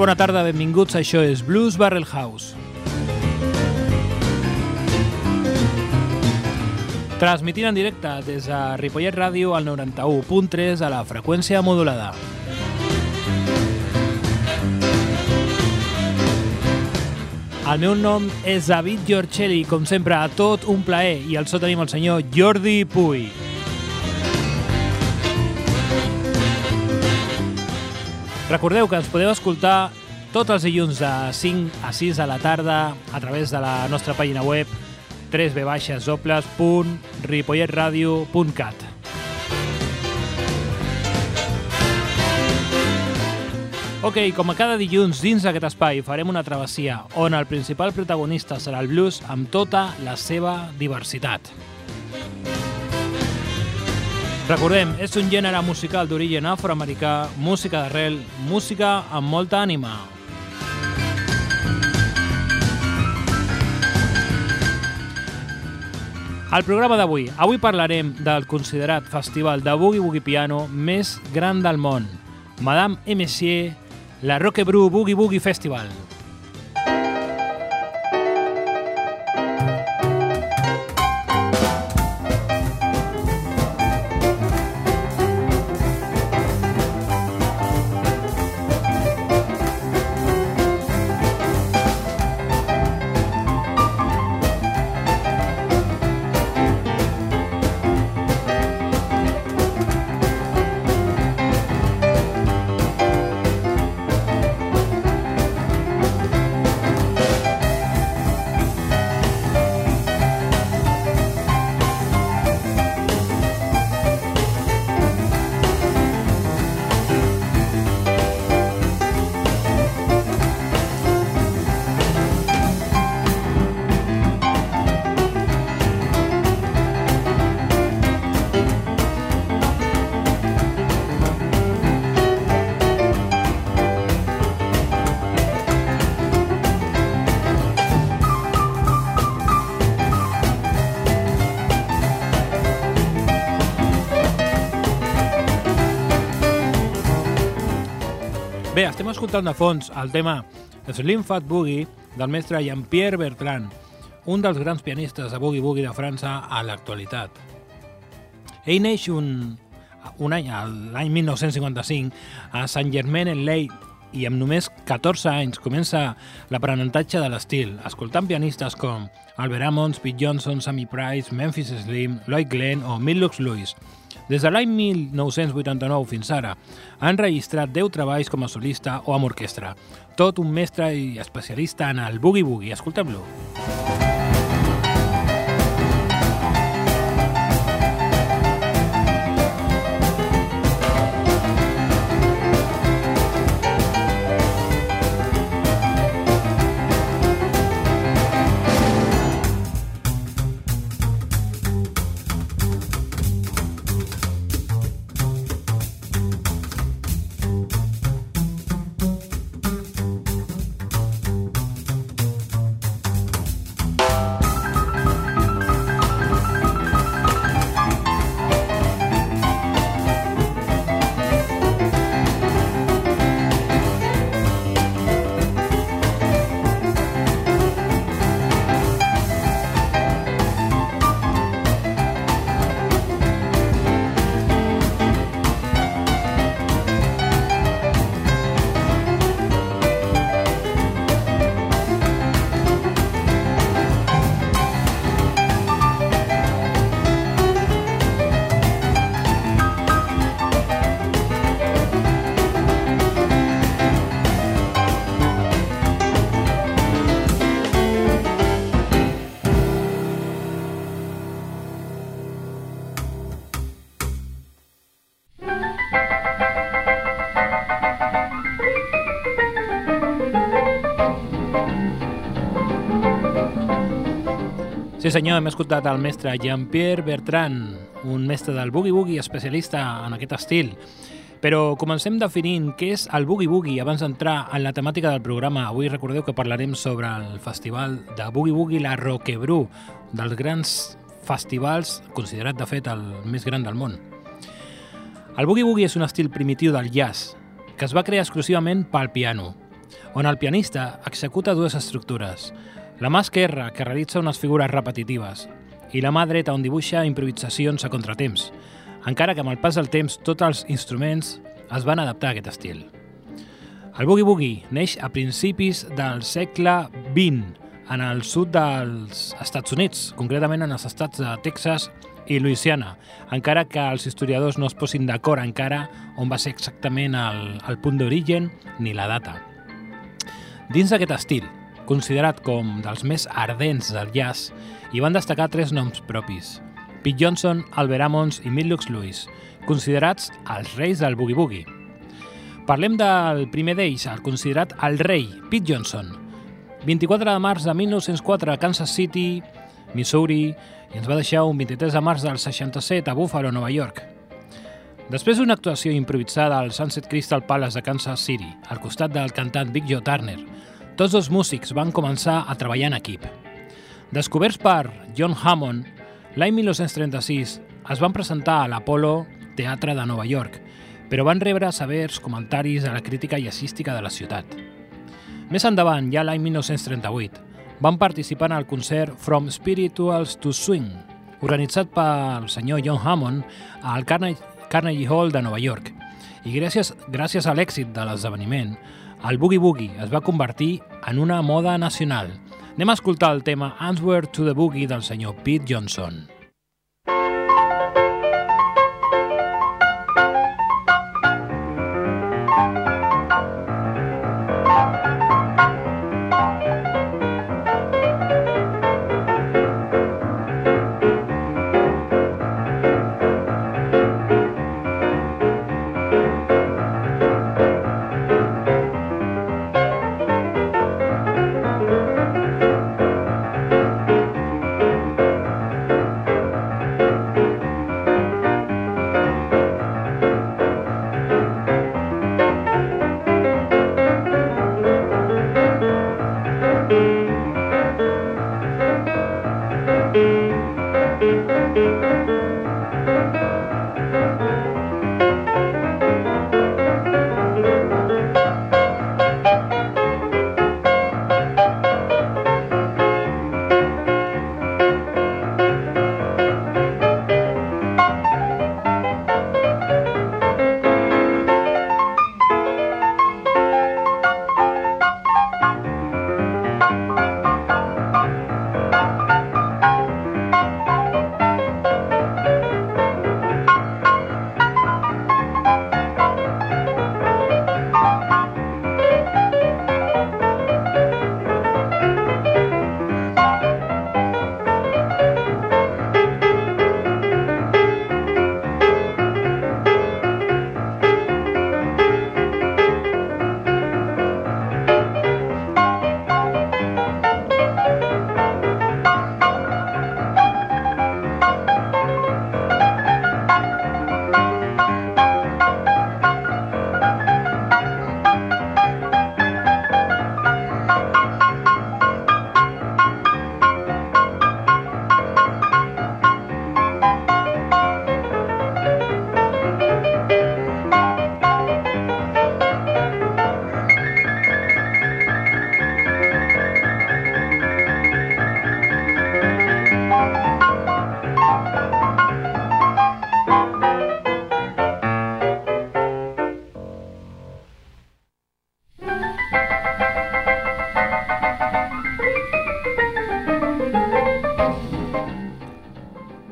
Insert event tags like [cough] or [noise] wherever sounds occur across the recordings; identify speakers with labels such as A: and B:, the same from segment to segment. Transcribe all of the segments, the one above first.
A: Molt bona tarda, benvinguts. Això és Blues Barrel House. Transmitint en directe des de Ripollet Ràdio al 91.3 a la freqüència modulada. El meu nom és David Giorcelli, com sempre, a tot un plaer, i al so tenim el senyor Jordi Puy. Recordeu que ens podeu escoltar tots els dilluns de 5 a 6 de la tarda a través de la nostra pàgina web www.ripolletradio.cat Ok, com a cada dilluns dins d'aquest espai farem una travessia on el principal protagonista serà el blues amb tota la seva diversitat. Recordem, és un gènere musical d'origen afroamericà, música d'arrel, música amb molta ànima. Al programa d'avui, avui parlarem del considerat festival de Boogie Boogie Piano més gran del món, Madame Messier, la Roquebrú Boogie Boogie Festival. Estem escoltant de fons el tema Slim Fat Boogie del mestre Jean-Pierre Bertrand, un dels grans pianistes de Boogie Boogie de França a l'actualitat. Ell neix un, un any, l'any 1955, a Saint-Germain-en-Laye, i amb només 14 anys comença l'aprenentatge de l'estil, escoltant pianistes com Albert Ammons, Pete Johnson, Sammy Price, Memphis Slim, Lloyd Glenn o Millux Lewis. Des de l'any 1989 fins ara, ha enregistrat 10 treballs com a solista o amb orquestra. Tot un mestre i especialista en el boogie-boogie. Escoltem-lo. Senyor, hem escoltat el mestre Jean-Pierre Bertrand, un mestre del boogie-boogie especialista en aquest estil. Però comencem definint què és el boogie-boogie abans d'entrar en la temàtica del programa. Avui recordeu que parlarem sobre el festival de boogie-boogie La Roquebrú, dels grans festivals, considerat de fet el més gran del món. El boogie-boogie és un estil primitiu del jazz, que es va crear exclusivament pel piano. on el pianista executa dues estructures. La mà esquerra, que realitza unes figures repetitives, i la mà dreta, on dibuixa improvisacions a contratemps, encara que amb el pas del temps tots els instruments es van adaptar a aquest estil. El boogie-boogie neix a principis del segle XX en el sud dels Estats Units, concretament en els estats de Texas i Louisiana, encara que els historiadors no es posin d'acord encara on va ser exactament el, el punt d'origen ni la data. Dins d'aquest estil, considerat com dels més ardents del jazz, hi van destacar tres noms propis, Pete Johnson, Albert Ammons i Millux Lewis, considerats els reis del boogie-boogie. Parlem del primer d'ells, el considerat el rei, Pete Johnson, 24 de març de 1904 a Kansas City, Missouri, i ens va deixar un 23 de març del 67 a Buffalo, Nova York. Després d'una actuació improvisada al Sunset Crystal Palace de Kansas City, al costat del cantant Big Joe Turner, tots dos músics van començar a treballar en equip. Descoberts per John Hammond, l'any 1936 es van presentar a l'Apollo Teatre de Nova York, però van rebre severs comentaris de la crítica jazzística de la ciutat. Més endavant, ja l'any 1938, van participar en el concert From Spirituals to Swing, organitzat pel senyor John Hammond al Carnegie Hall de Nova York. I gràcies, gràcies a l'èxit de l'esdeveniment, el Boogie Boogie es va convertir en una moda nacional. Anem a escoltar el tema Answer to the Boogie del senyor Pete Johnson.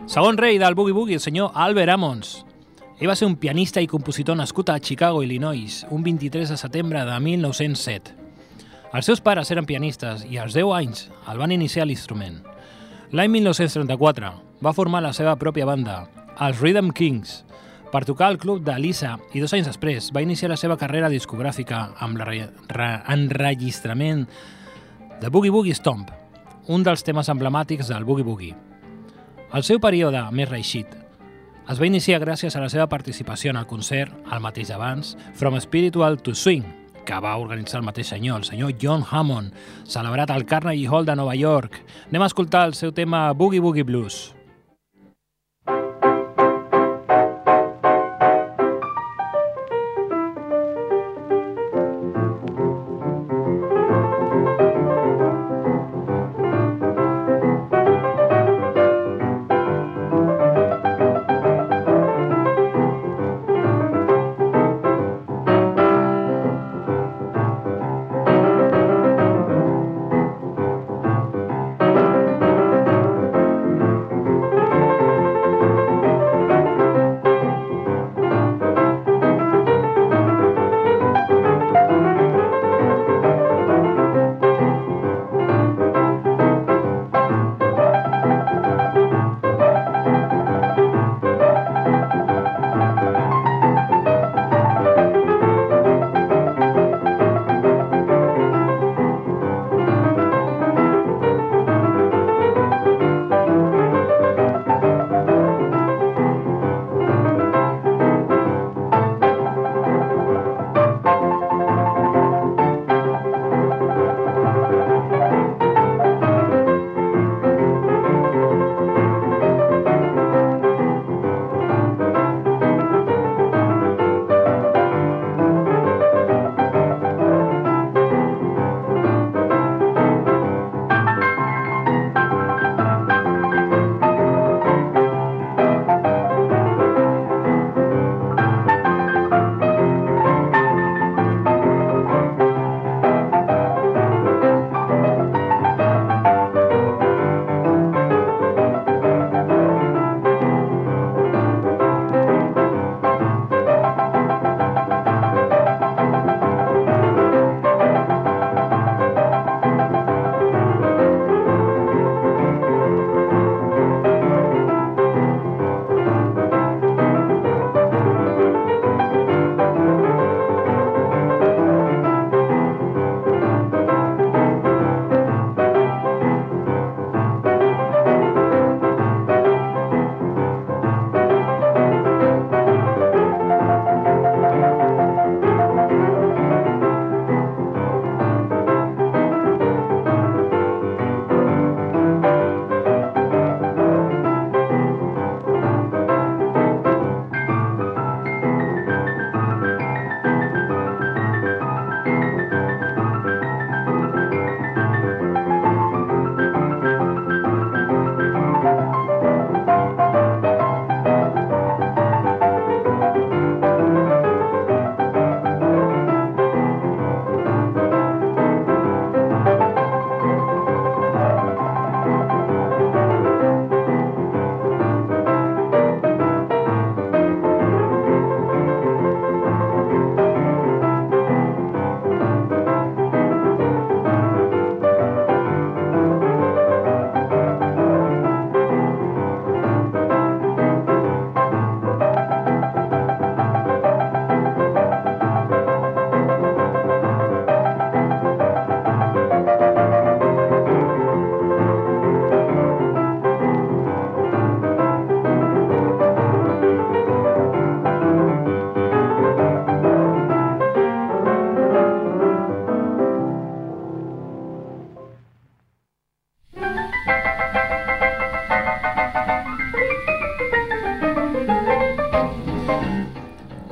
A: Segon rei del Boogie Boogie, el senyor Albert Ammons. Ell va ser un pianista i compositor nascut a Chicago, Illinois, un 23 de setembre de 1907. Els seus pares eren pianistes i als 10 anys el van iniciar l'instrument. L'any 1934 va formar la seva pròpia banda, els Rhythm Kings, per tocar al club de Lisa i dos anys després va iniciar la seva carrera discogràfica amb l'enregistrament de Boogie Boogie Stomp, un dels temes emblemàtics del Boogie Boogie. El seu període més reixit es va iniciar gràcies a la seva participació en el concert, el mateix abans, From Spiritual to Swing, que va organitzar el mateix senyor, el senyor John Hammond, celebrat al Carnegie Hall de Nova York. Anem a escoltar el seu tema Boogie Boogie Blues.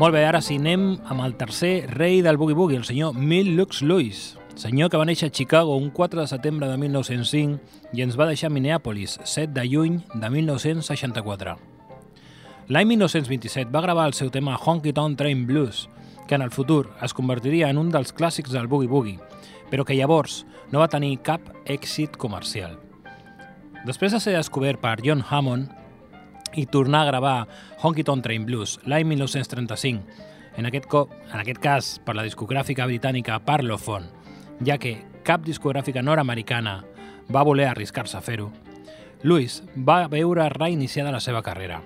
A: Molt bé, ara sí, anem amb el tercer rei del boogie-boogie, el senyor Mill Lux Lewis, senyor que va néixer a Chicago un 4 de setembre de 1905 i ens va deixar a Minneapolis 7 de juny de 1964. L'any 1927 va gravar el seu tema Honky Tonk Train Blues, que en el futur es convertiria en un dels clàssics del boogie-boogie, però que llavors no va tenir cap èxit comercial. Després de ser descobert per John Hammond, i tornar a gravar Honky Tonk Train Blues l'any 1935, en aquest, cop, en aquest cas per la discogràfica britànica Parlophone, ja que cap discogràfica nord-americana va voler arriscar-se a fer-ho, Lewis va veure reiniciada la seva carrera.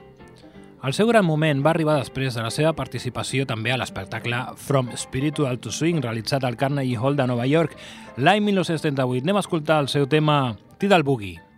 A: El seu gran moment va arribar després de la seva participació també a l'espectacle From Spiritual to Swing, realitzat al Carnegie Hall de Nova York l'any 1938. Anem a escoltar el seu tema Tidal Boogie.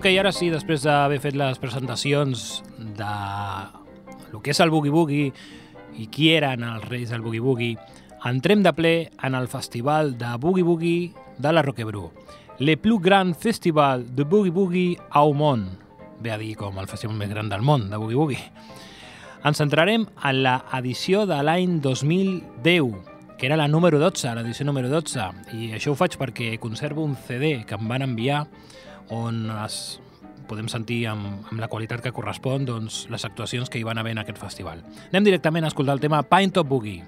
A: Ok, ara sí, després d'haver fet les presentacions de el que és el Boogie Boogie i qui eren els reis del Boogie Boogie, entrem de ple en el festival de Boogie Boogie de la Roquebrú. Le plus grand festival de Boogie Boogie au món. Ve a dir com el festival més gran del món de Boogie Boogie. Ens centrarem en la edició de l'any 2010, que era la número 12, l'edició número 12. I això ho faig perquè conservo un CD que em van enviar on es podem sentir amb, amb la qualitat que correspon doncs, les actuacions que hi van haver en aquest festival. Anem directament a escoltar el tema Pine Top Boogie.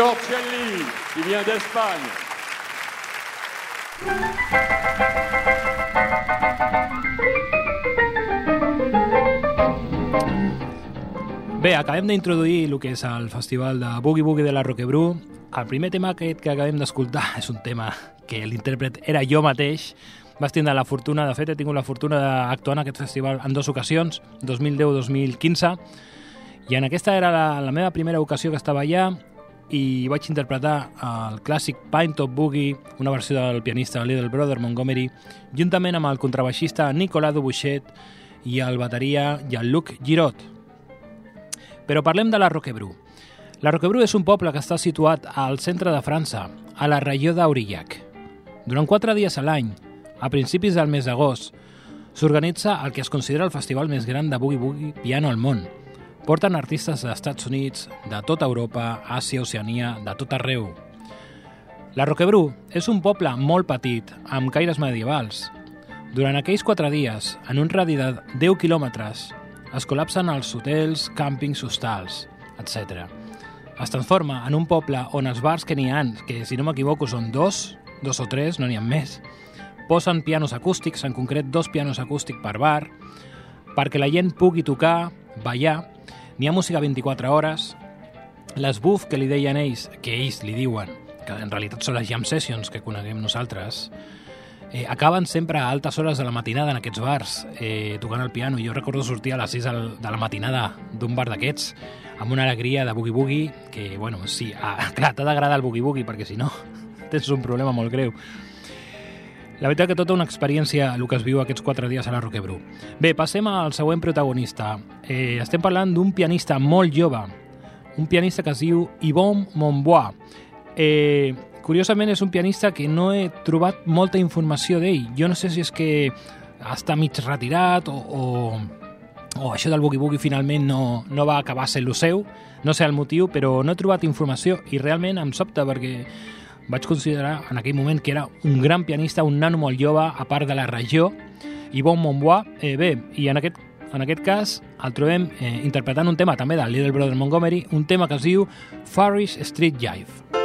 B: Giorcelli, qui vient d'Espagne.
A: Bé, acabem d'introduir el que és el festival de Boogie Boogie de la Roquebrú. El primer tema aquest que acabem d'escoltar [laughs] és un tema que l'intèrpret era jo mateix. Vas tindre la fortuna, de fet he tingut la fortuna d'actuar en aquest festival en dues ocasions, 2010-2015, i en aquesta era la, la meva primera ocasió que estava allà i vaig interpretar el clàssic Pine Top Boogie, una versió del pianista Little Brother Montgomery, juntament amb el contrabaixista Nicolas Dubuchet i el bateria Jean-Luc Girot. Però parlem de la Roquebrú. La Roquebrú és un poble que està situat al centre de França, a la regió d'Aurillac. Durant quatre dies a l'any, a principis del mes d'agost, s'organitza el que es considera el festival més gran de Boogie Boogie Piano al món, Porten artistes dels Estats Units, de tota Europa, Àsia, Oceania, de tot arreu. La Roquebrú és un poble molt petit, amb caires medievals. Durant aquells quatre dies, en un radi de 10 quilòmetres, es col·lapsen els hotels, càmpings, hostals, etc. Es transforma en un poble on els bars que n'hi ha, que si no m'equivoco són dos, dos o tres, no n'hi ha més, posen pianos acústics, en concret dos pianos acústics per bar, perquè la gent pugui tocar, ballar N'hi ha música 24 hores, les buff que li deien ells, que ells li diuen, que en realitat són les jam sessions que coneguem nosaltres, eh, acaben sempre a altes hores de la matinada en aquests bars, eh, tocant el piano. Jo recordo sortir a les 6 de la matinada d'un bar d'aquests, amb una alegria de boogie-boogie, que, bueno, sí, ah, [laughs] clar, t'ha d'agradar el boogie-boogie, perquè si no [laughs] tens un problema molt greu. La veritat que tota una experiència el que es viu aquests quatre dies a la Roquebrú. Bé, passem al següent protagonista. Eh, estem parlant d'un pianista molt jove, un pianista que es diu Yvon Monbois. Eh, curiosament és un pianista que no he trobat molta informació d'ell. Jo no sé si és que està mig retirat o, o, o això del boogie-boogie finalment no, no va acabar sent el seu, no sé el motiu, però no he trobat informació i realment em sobta perquè vaig considerar en aquell moment que era un gran pianista, un nano molt jove, a part de la regió, i bon Montbois. Eh, bé, i en aquest, en aquest cas el trobem eh, interpretant un tema també del Little Brother Montgomery, un tema que es diu Farish Street Jive.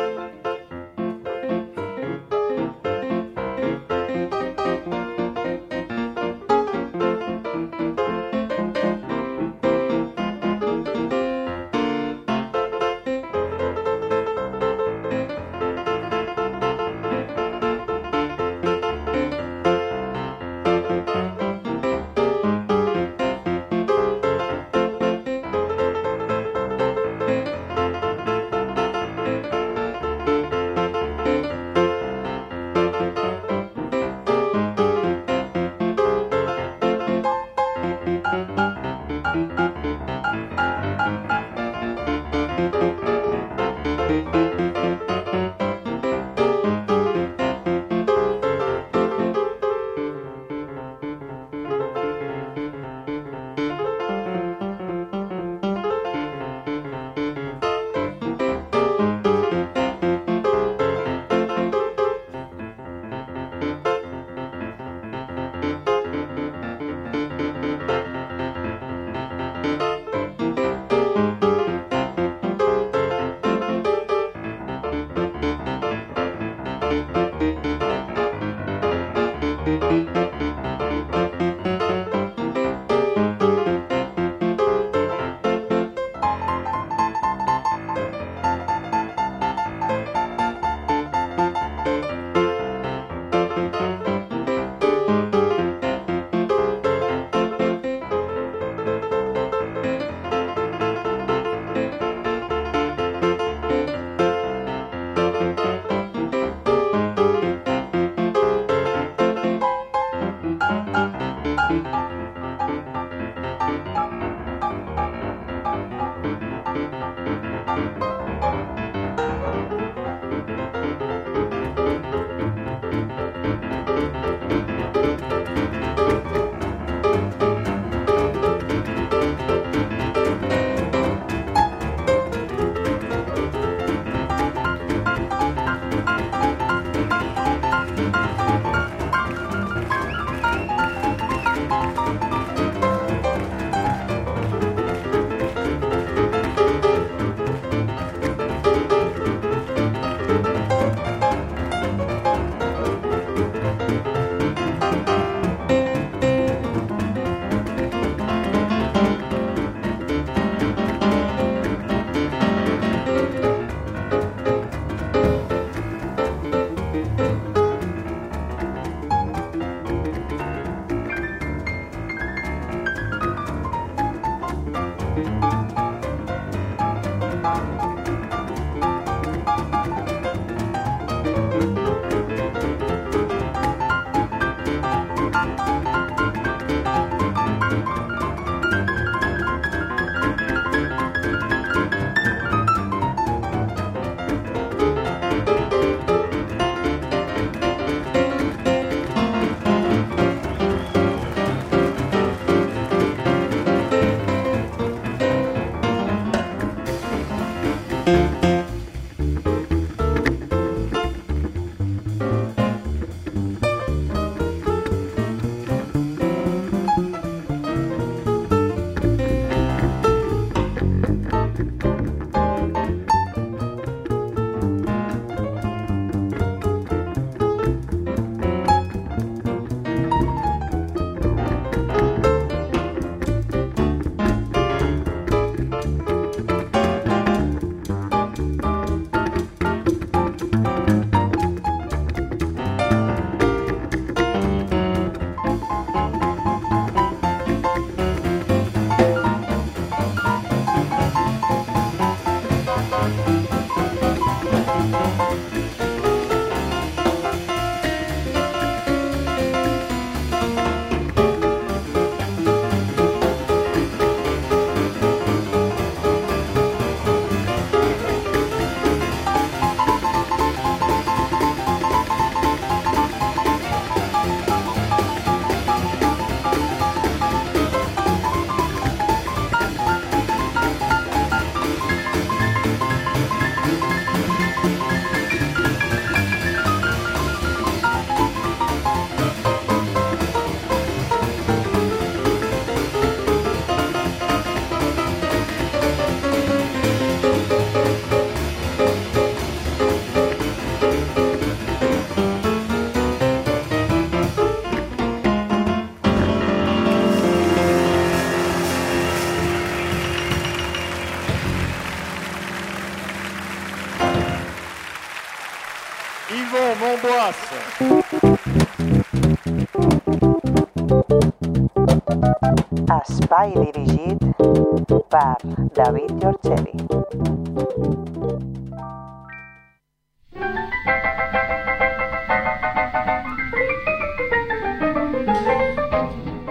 C: Espai dirigit per David Giorgelli.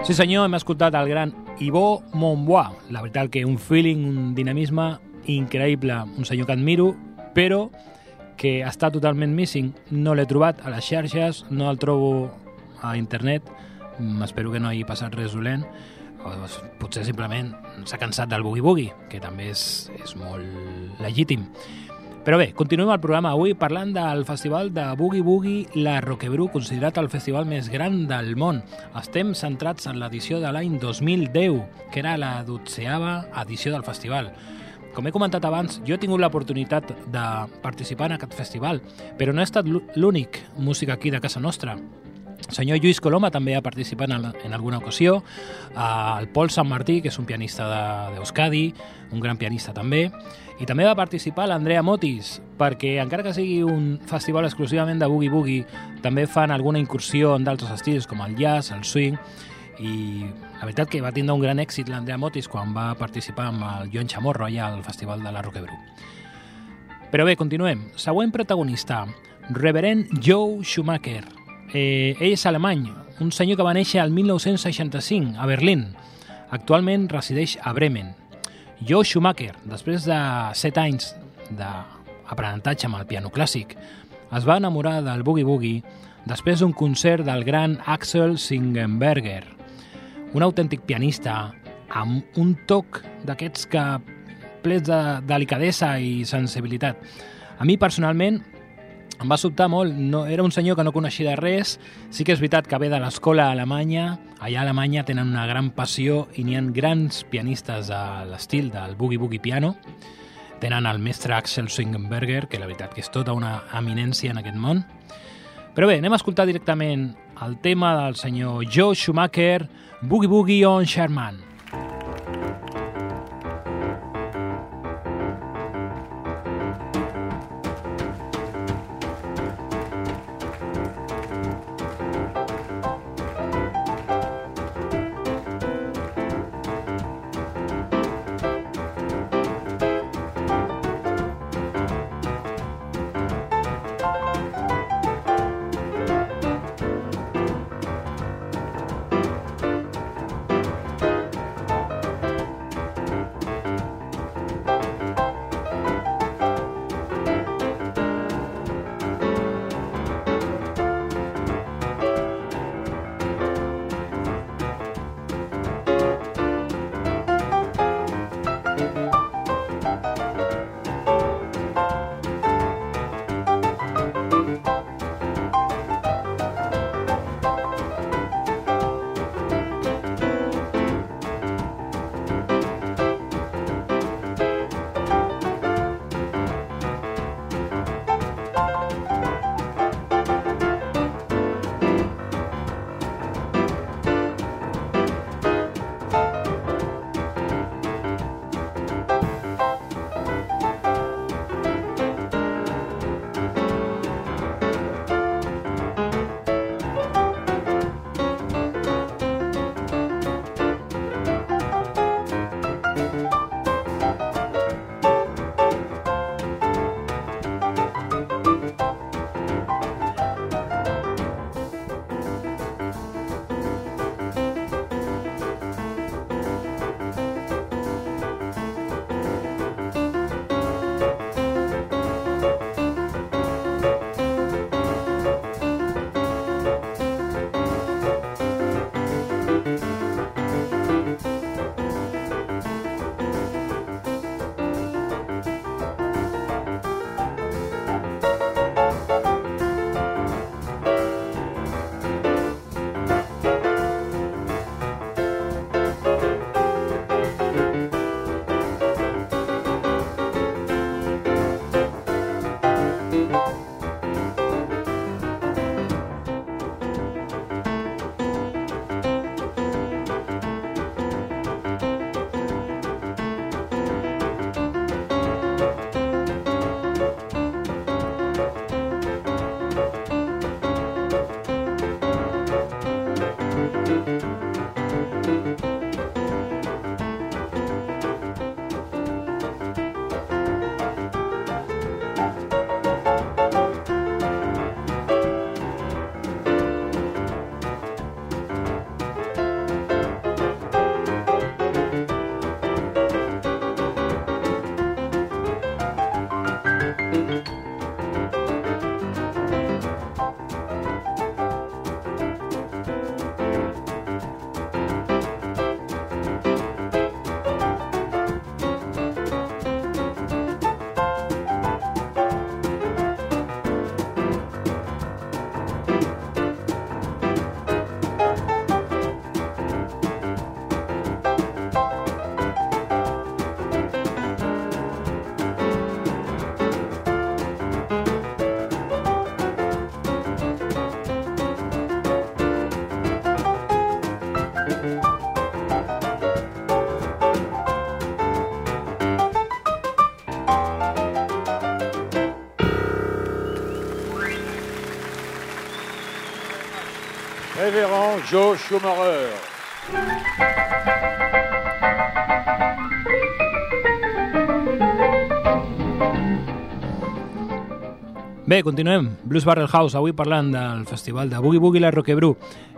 A: Sí senyor, hem escoltat el gran Ivo Monbois. La veritat que un feeling, un dinamisme increïble. Un senyor que admiro, però que està totalment missing. No l'he trobat a les xarxes, no el trobo a internet. Mm, espero que no hagi passat res dolent. O potser simplement s'ha cansat del boogie-boogie, que també és, és molt legítim. Però bé, continuem el programa avui parlant del festival de Boogie Boogie La Roquebrú, considerat el festival més gran del món. Estem centrats en l'edició de l'any 2010, que era la dotzeava edició del festival. Com he comentat abans, jo he tingut l'oportunitat de participar en aquest festival, però no he estat l'únic músic aquí de casa nostra. El senyor Lluís Coloma també ha participat en, en alguna ocasió, el Pol Sant Martí, que és un pianista d'Euskadi, de, un gran pianista també, i també va participar l'Andrea Motis, perquè encara que sigui un festival exclusivament de boogie-boogie, també fan alguna incursió en d'altres estils, com el jazz, el swing, i la veritat que va tindre un gran èxit l'Andrea Motis quan va participar amb el Joan Chamorro allà al Festival de la Roquebrú. Però bé, continuem. Següent protagonista, reverend Joe Schumacher. Eh, ell és alemany, un senyor que va néixer el 1965 a Berlín. Actualment resideix a Bremen. Joe Schumacher, després de 7 anys d'aprenentatge amb el piano clàssic, es va enamorar del boogie-boogie després d'un concert del gran Axel Singenberger, un autèntic pianista amb un toc d'aquests que plets de delicadesa i sensibilitat. A mi, personalment, em va sobtar molt. No, era un senyor que no coneixia de res. Sí que és veritat que ve de l'escola alemanya. Allà a Alemanya tenen una gran passió i n'hi ha grans pianistes a l'estil del boogie-boogie piano. Tenen el mestre Axel Swingenberger, que la veritat que és tota una eminència en aquest món. Però bé, anem a escoltar directament el tema del senyor Joe Schumacher, Boogie Boogie on Sherman.
B: Joe Schumacher.
A: Bé, continuem. Blues Barrel House, avui parlant del festival de Boogie Boogie la Roquebrú.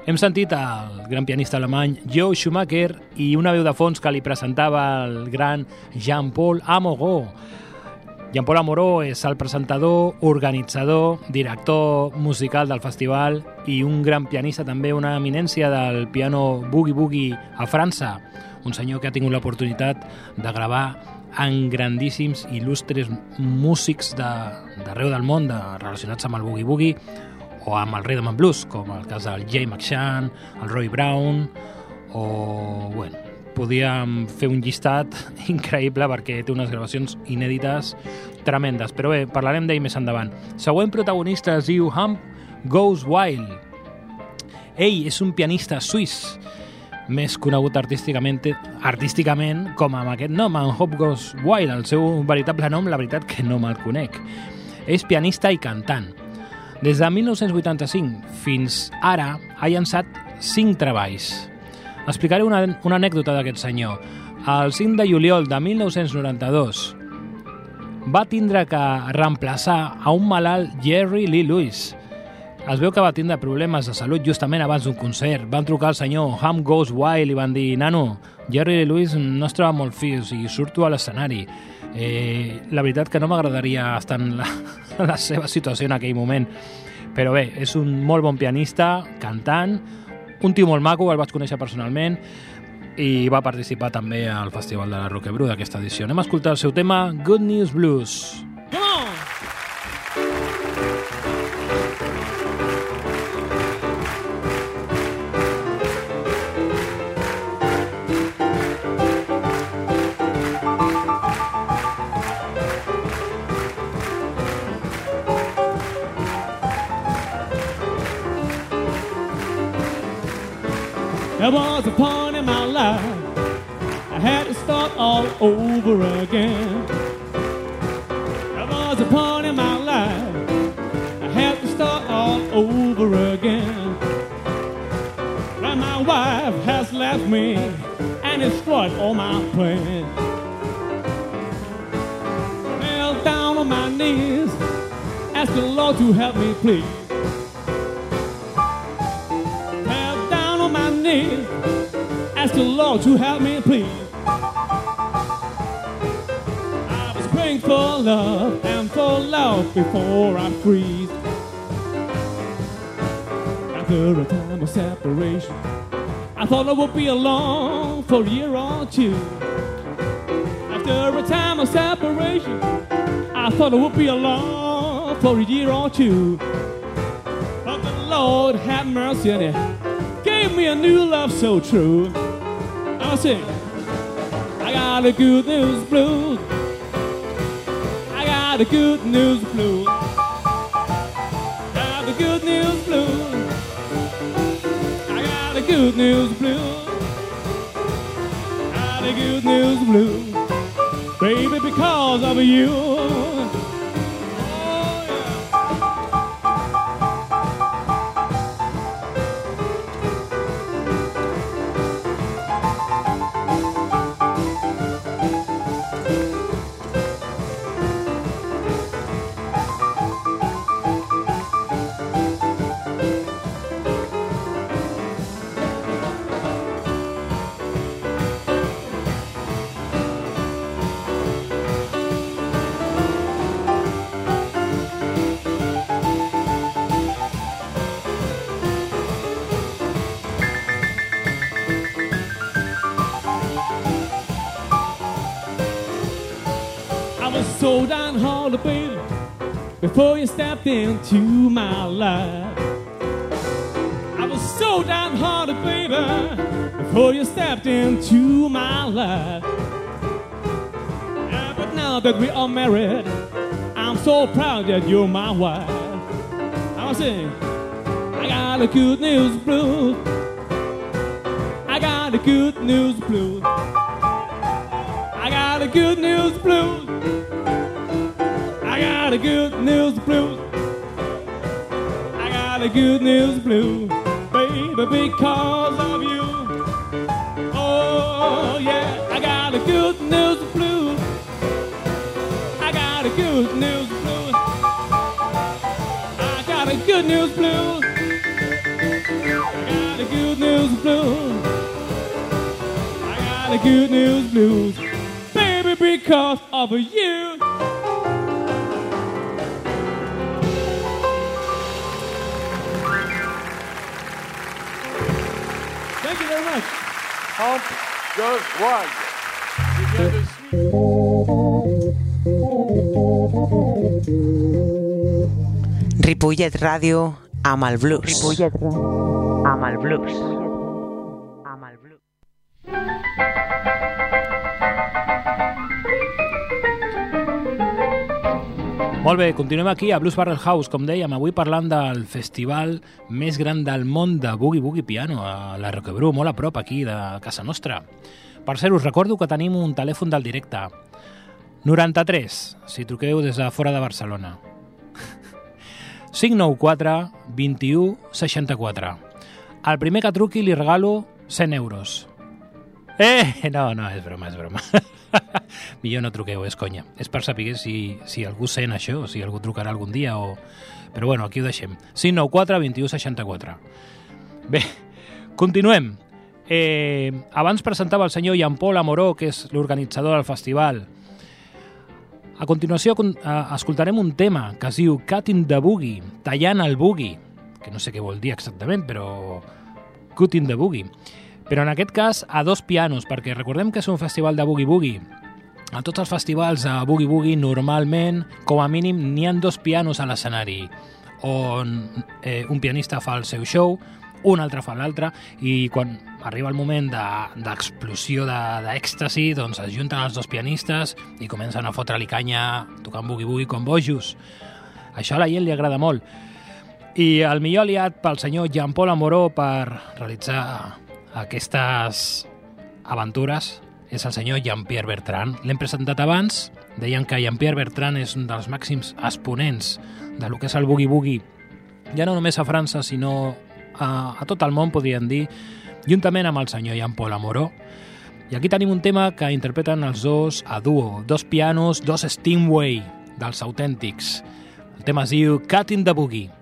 A: Hem sentit el gran pianista alemany Joe Schumacher i una veu de fons que li presentava el gran Jean-Paul Amoró. Jean-Paul Amoró és el presentador, organitzador, director musical del festival i un gran pianista, també una eminència del piano Boogie Boogie a França. Un senyor que ha tingut l'oportunitat de gravar en grandíssims, il·lustres músics d'arreu de, del món de, relacionats amb el Boogie Boogie o amb el Rhythm and Blues, com el cas del Jay McShann, el Roy Brown, o, bueno, podíem fer un llistat [laughs] increïble perquè té unes gravacions inèdites tremendes, però bé, parlarem d'ell més endavant. Següent protagonista es diu Hump Goes Wild. Ell és un pianista suís, més conegut artísticament, artísticament com amb aquest nom, en Hop Goes Wild. El seu veritable nom, la veritat que no me'l conec. És pianista i cantant. Des de 1985 fins ara ha llançat 5 treballs. Explicaré una, una anècdota d'aquest senyor. El 5 de juliol de 1992 va tindre que reemplaçar a un malalt Jerry Lee Lewis, es veu que va tindre problemes de salut justament abans d'un concert. Van trucar al senyor Ham Goes Wild i van dir «Nano, Jerry Lewis no es troba molt fi, o sigui, surto a l'escenari». Eh, la veritat que no m'agradaria estar en la, [laughs] en la seva situació en aquell moment. Però bé, és un molt bon pianista, cantant, un tio molt maco, el vaig conèixer personalment, i va participar també al Festival de la Roquebrú d'aquesta edició. Anem a escoltar el seu tema Good News Blues. Come on!
D: Over again. There was a point in my life I had to start all over again. When my wife has left me and destroyed all my plans. Fell down on my knees, asked the Lord to help me, please. Fell down on my knees, asked the Lord to help me, please. For love and for love before I freeze. After a time of separation, I thought I would be alone for a year or two. After a time of separation, I thought I would be alone for a year or two. But the Lord had mercy on it, gave me a new love so true. I sing, I got a good news blues. Got a good news blues. Got the good news blues. I got a good news blues. Got a good news blues. Baby, because of you. Before you stepped into my life. I was so downhearted, baby, before you stepped into my life. Yeah, but now that we are married, I'm so proud that you're my wife. I was saying, I got a good news blues. I got a good news blues. I got a good news blues. A good news blues. I got a good news blues. Baby, because of you. Oh, yeah, I got a good news blues. I got a good news blues. I got a good news blues. I got a good news blues. I got a good news blues. Baby, because of you. Very much.
B: Hans George Wag, qui vient de Suisse.
C: Ripollet Ràdio amb el blues. Ripollet amb el blues.
A: Molt bé, continuem aquí a Blues Barrel House, com dèiem, avui parlant del festival més gran del món de Boogie Boogie Piano, a la Roquebrú, molt a prop aquí de casa nostra. Per cert, us recordo que tenim un telèfon del directe. 93, si truqueu des de fora de Barcelona. 594 21 64. Al primer que truqui li regalo 100 euros. Eh, no, no, és broma, és broma. [laughs] Millor no truqueu, és conya. És per saber si, si algú sent això, si algú trucarà algun dia o... Però bueno, aquí ho deixem. 594 21 64. Bé, continuem. Eh, abans presentava el senyor Jean Paul Amoró, que és l'organitzador del festival. A continuació con- escoltarem un tema que es diu Cutting the Boogie, tallant el boogie, que no sé què vol dir exactament, però Cutting the Boogie. Però en aquest cas a dos pianos, perquè recordem que és un festival de boogie-boogie. A tots els festivals de boogie-boogie normalment, com a mínim, n'hi han dos pianos a l'escenari, on eh, un pianista fa el seu show, un altre fa l'altre, i quan arriba el moment de- d'explosió de, d'èxtasi, doncs es junten els dos pianistes i comencen a fotre-li canya tocant boogie-boogie com bojos. Això a la gent li agrada molt. I el millor aliat pel senyor Jean Paul Amoró per realitzar aquestes aventures és el senyor Jean-Pierre Bertrand. L'hem presentat abans, deien que Jean-Pierre Bertrand és un dels màxims exponents de lo que és el boogie-boogie, ja no només a França, sinó a, a tot el món, podríem dir, juntament amb el senyor Jean Paul Amoró. I aquí tenim un tema que interpreten els dos a duo, dos pianos, dos Steamway dels autèntics. El tema es diu Cutting the Boogie.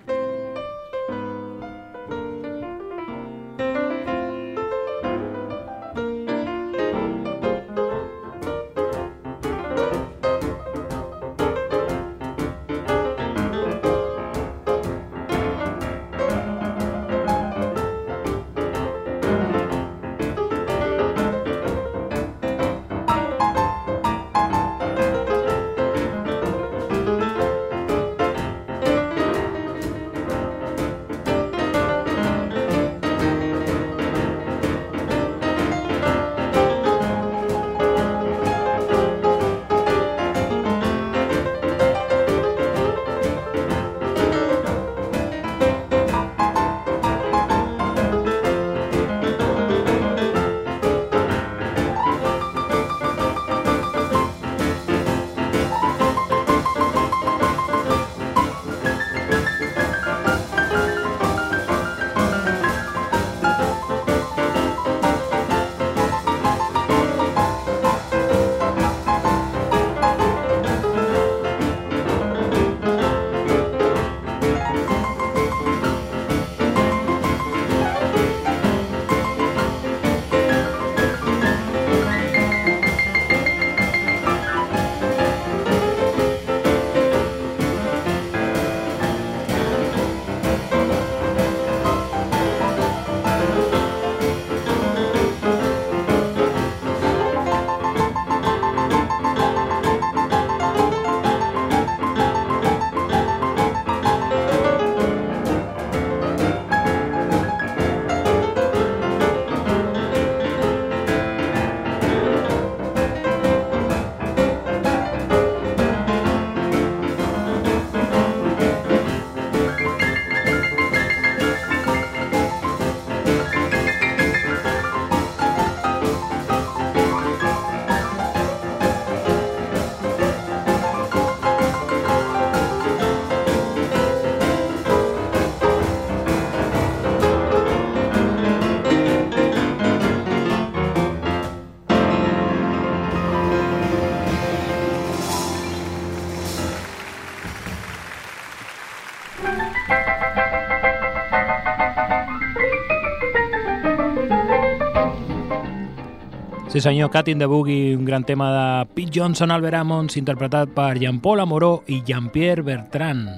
A: Sí senyor, Cat in the Boogie, un gran tema de Pete Johnson, Albert Ammons, interpretat per Jean-Paul Amoró i Jean-Pierre Bertrand.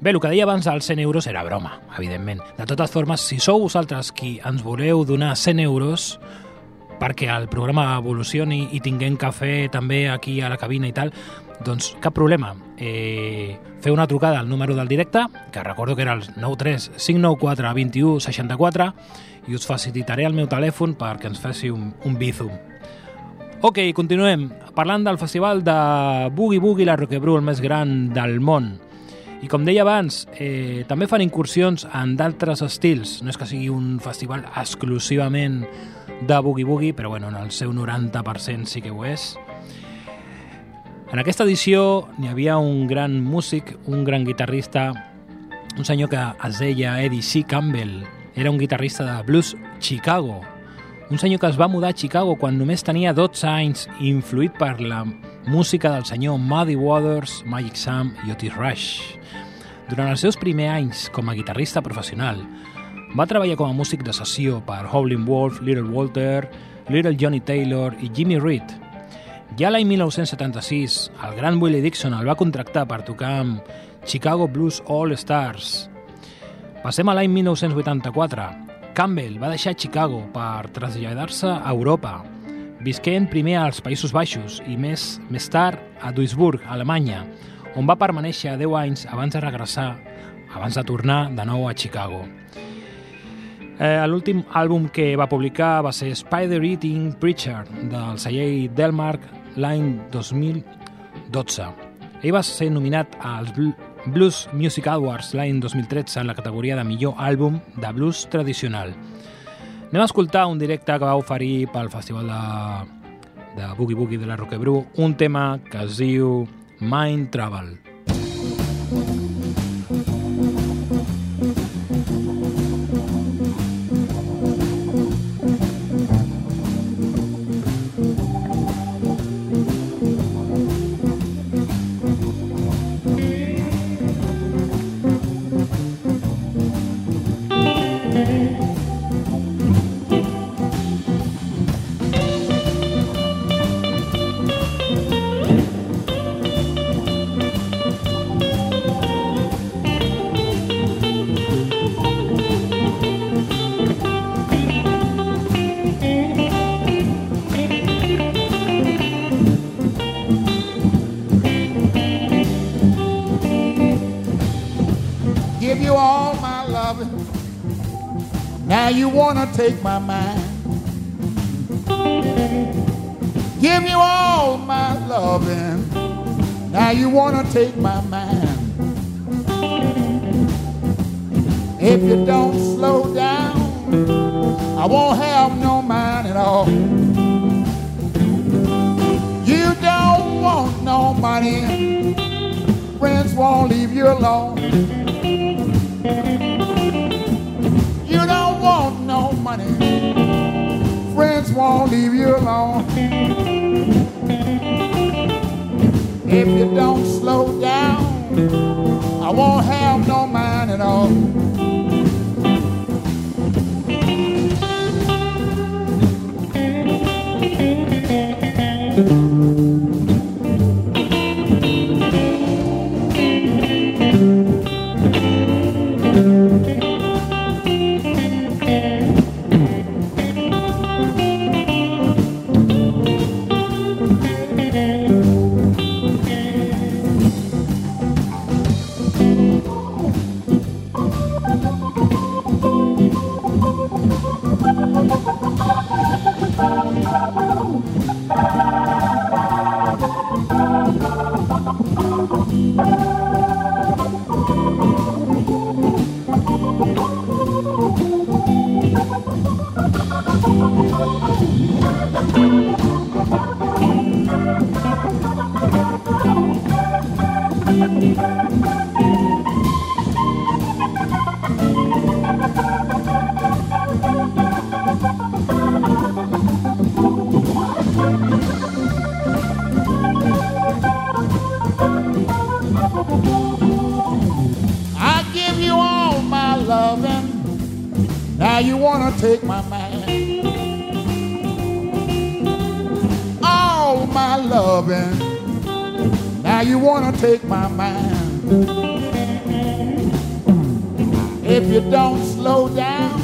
A: Bé, el que deia abans dels 100 euros era broma, evidentment. De totes formes, si sou vosaltres qui ens voleu donar 100 euros perquè el programa evolucioni i tinguem cafè també aquí a la cabina i tal, doncs cap problema. Eh, feu una trucada al número del directe, que recordo que era el 93 594 21 64, i us facilitaré el meu telèfon perquè ens faci un, un bizum. Ok, continuem. Parlant del festival de Boogie Boogie la Roquebrú, el més gran del món. I com deia abans, eh, també fan incursions en d'altres estils. No és que sigui un festival exclusivament de Boogie Boogie, però bueno, en el seu 90% sí que ho és. En aquesta edició n'hi havia un gran músic, un gran guitarrista, un senyor que es deia Eddie C. Campbell. Era un guitarrista de blues Chicago. Un senyor que es va mudar a Chicago quan només tenia 12 anys influït per la música del senyor Muddy Waters, Magic Sam i Otis Rush. Durant els seus primers anys com a guitarrista professional, va treballar com a músic de sessió per Howlin' Wolf, Little Walter, Little Johnny Taylor i Jimmy Reed. Ja l'any 1976, el gran Willie Dixon el va contractar per tocar amb Chicago Blues All Stars. Passem a l'any 1984. Campbell va deixar Chicago per traslladar-se a Europa, visquent primer als Països Baixos i més, més tard a Duisburg, Alemanya, on va permanèixer 10 anys abans de regressar, abans de tornar de nou a Chicago. Eh, L'últim àlbum que va publicar va ser Spider Eating Preacher, del celler Delmark, l'any 2012. Ell va ser nominat als Blues Music Awards l'any 2013 en la categoria de millor àlbum de blues tradicional. Anem a escoltar un directe que va oferir pel festival de, de Boogie Boogie de la Roquebrú, un tema que es diu Mind Travel.
E: You wanna take my mind. Give you all my loving. Now you wanna take my mind. If you don't slow down, I won't have no mind at all. You don't want no money. Friends won't leave you alone. Friends won't leave you alone. If you don't slow down, I won't have no mind at all. Take my mind. If you don't slow down,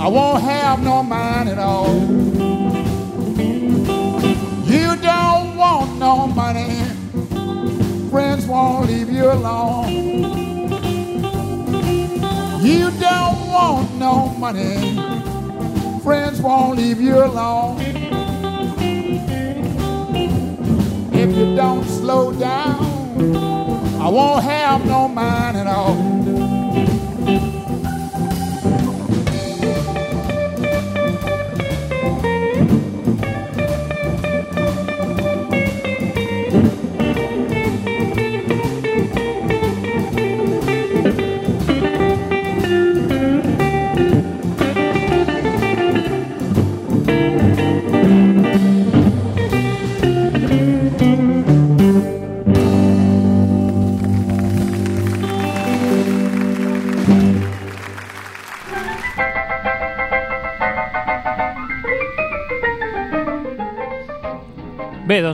E: I won't have no mind at all. You don't want no money, friends won't leave you alone. You don't want no money, friends won't leave you alone. If you don't slow down, I won't have no mind at all.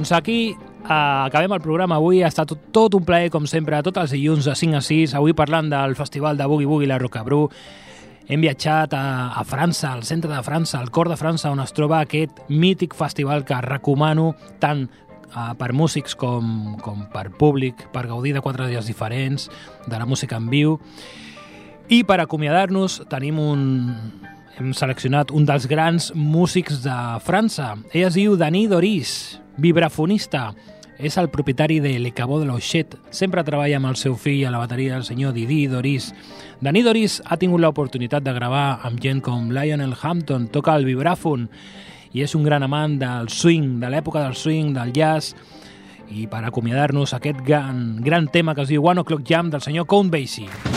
A: Doncs aquí eh, acabem el programa avui. Ha estat tot, tot un plaer, com sempre, tots els dilluns de 5 a 6. Avui parlant del Festival de Boogie Boogie La Rocabru. Hem viatjat a, a França, al centre de França, al cor de França, on es troba aquest mític festival que recomano tant eh, per músics com, com per públic, per gaudir de quatre dies diferents, de la música en viu. I per acomiadar-nos tenim un... Hem seleccionat un dels grans músics de França. Ell es diu Dani Doris, vibrafonista. És el propietari de Le Cabot de l'Oixet. Sempre treballa amb el seu fill a la bateria, el senyor Didi Doris. Dani Doris ha tingut l'oportunitat de gravar amb gent com Lionel Hampton, toca el vibràfon i és un gran amant del swing, de l'època del swing, del jazz, i per acomiadar-nos aquest gran, gran tema que es diu One O'Clock Jam del senyor Count Basie.